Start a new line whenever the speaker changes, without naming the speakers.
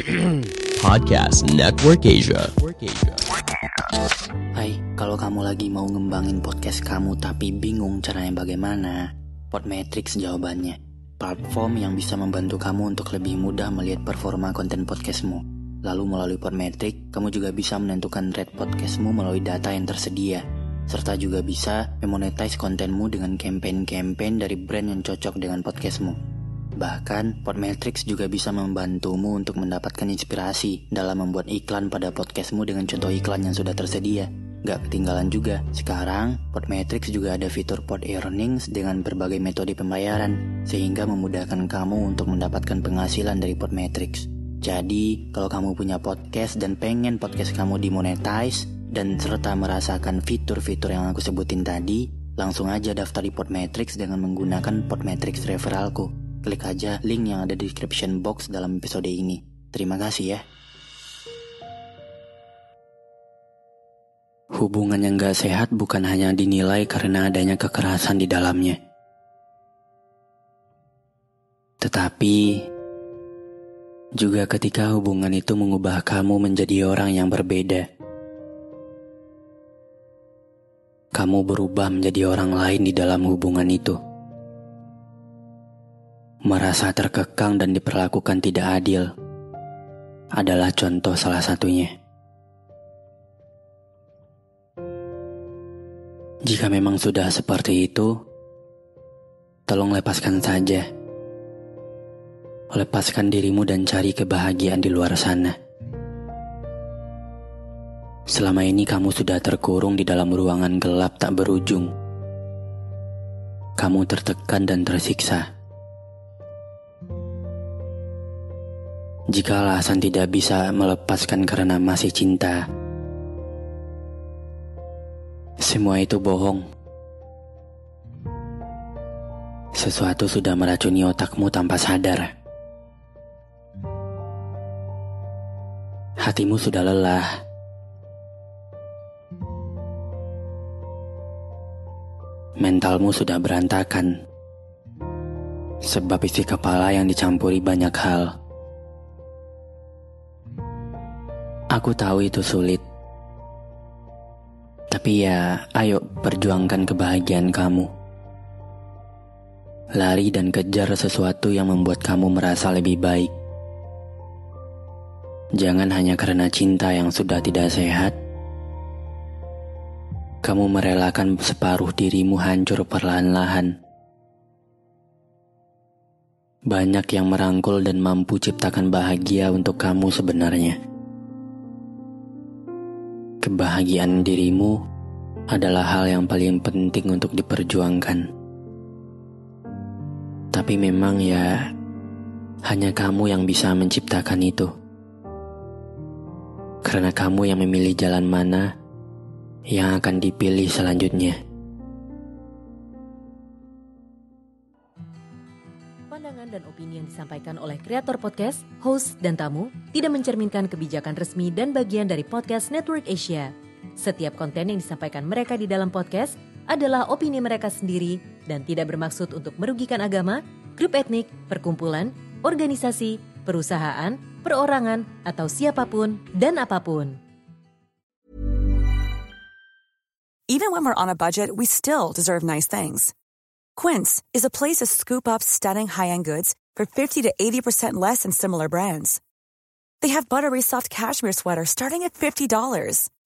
Podcast Network Asia.
Hai, kalau kamu lagi mau ngembangin podcast kamu tapi bingung caranya bagaimana, Podmetrics jawabannya. Platform yang bisa membantu kamu untuk lebih mudah melihat performa konten podcastmu. Lalu melalui Podmetrics, kamu juga bisa menentukan rate podcastmu melalui data yang tersedia. Serta juga bisa memonetize kontenmu dengan campaign-campaign dari brand yang cocok dengan podcastmu. Bahkan, Podmetrics juga bisa membantumu untuk mendapatkan inspirasi dalam membuat iklan pada podcastmu dengan contoh iklan yang sudah tersedia. Gak ketinggalan juga, sekarang Podmetrics juga ada fitur Pod Earnings dengan berbagai metode pembayaran, sehingga memudahkan kamu untuk mendapatkan penghasilan dari Podmetrics. Jadi, kalau kamu punya podcast dan pengen podcast kamu dimonetize, dan serta merasakan fitur-fitur yang aku sebutin tadi, langsung aja daftar di Podmetrics dengan menggunakan Podmetrics referralku. Klik aja link yang ada di description box dalam episode ini. Terima kasih ya. Hubungan yang gak sehat bukan hanya dinilai karena adanya kekerasan di dalamnya. Tetapi, juga ketika hubungan itu mengubah kamu menjadi orang yang berbeda. Kamu berubah menjadi orang lain di dalam hubungan itu. Merasa terkekang dan diperlakukan tidak adil adalah contoh salah satunya. Jika memang sudah seperti itu, tolong lepaskan saja. Lepaskan dirimu dan cari kebahagiaan di luar sana. Selama ini kamu sudah terkurung di dalam ruangan gelap tak berujung. Kamu tertekan dan tersiksa. Jika alasan tidak bisa melepaskan karena masih cinta, semua itu bohong. Sesuatu sudah meracuni otakmu tanpa sadar. Hatimu sudah lelah. Mentalmu sudah berantakan. Sebab isi kepala yang dicampuri banyak hal. Aku tahu itu sulit. Tapi ya, ayo perjuangkan kebahagiaan kamu. Lari dan kejar sesuatu yang membuat kamu merasa lebih baik. Jangan hanya karena cinta yang sudah tidak sehat, kamu merelakan separuh dirimu hancur perlahan-lahan. Banyak yang merangkul dan mampu ciptakan bahagia untuk kamu sebenarnya. Kebahagiaan dirimu adalah hal yang paling penting untuk diperjuangkan. Tapi memang ya, hanya kamu yang bisa menciptakan itu. Karena kamu yang memilih jalan mana yang akan dipilih selanjutnya.
Pandangan dan opini yang disampaikan oleh kreator podcast, host, dan tamu tidak mencerminkan kebijakan resmi dan bagian dari podcast Network Asia. Setiap konten yang disampaikan mereka di dalam podcast adalah opini mereka sendiri dan tidak bermaksud untuk merugikan agama, grup etnik, perkumpulan, organisasi, perusahaan, perorangan, atau siapa pun dan apa pun.
Even when we're on a budget, we still deserve nice things. Quince is a place to scoop up stunning high-end goods for 50 to 80% less than similar brands. They have buttery soft cashmere sweaters starting at $50,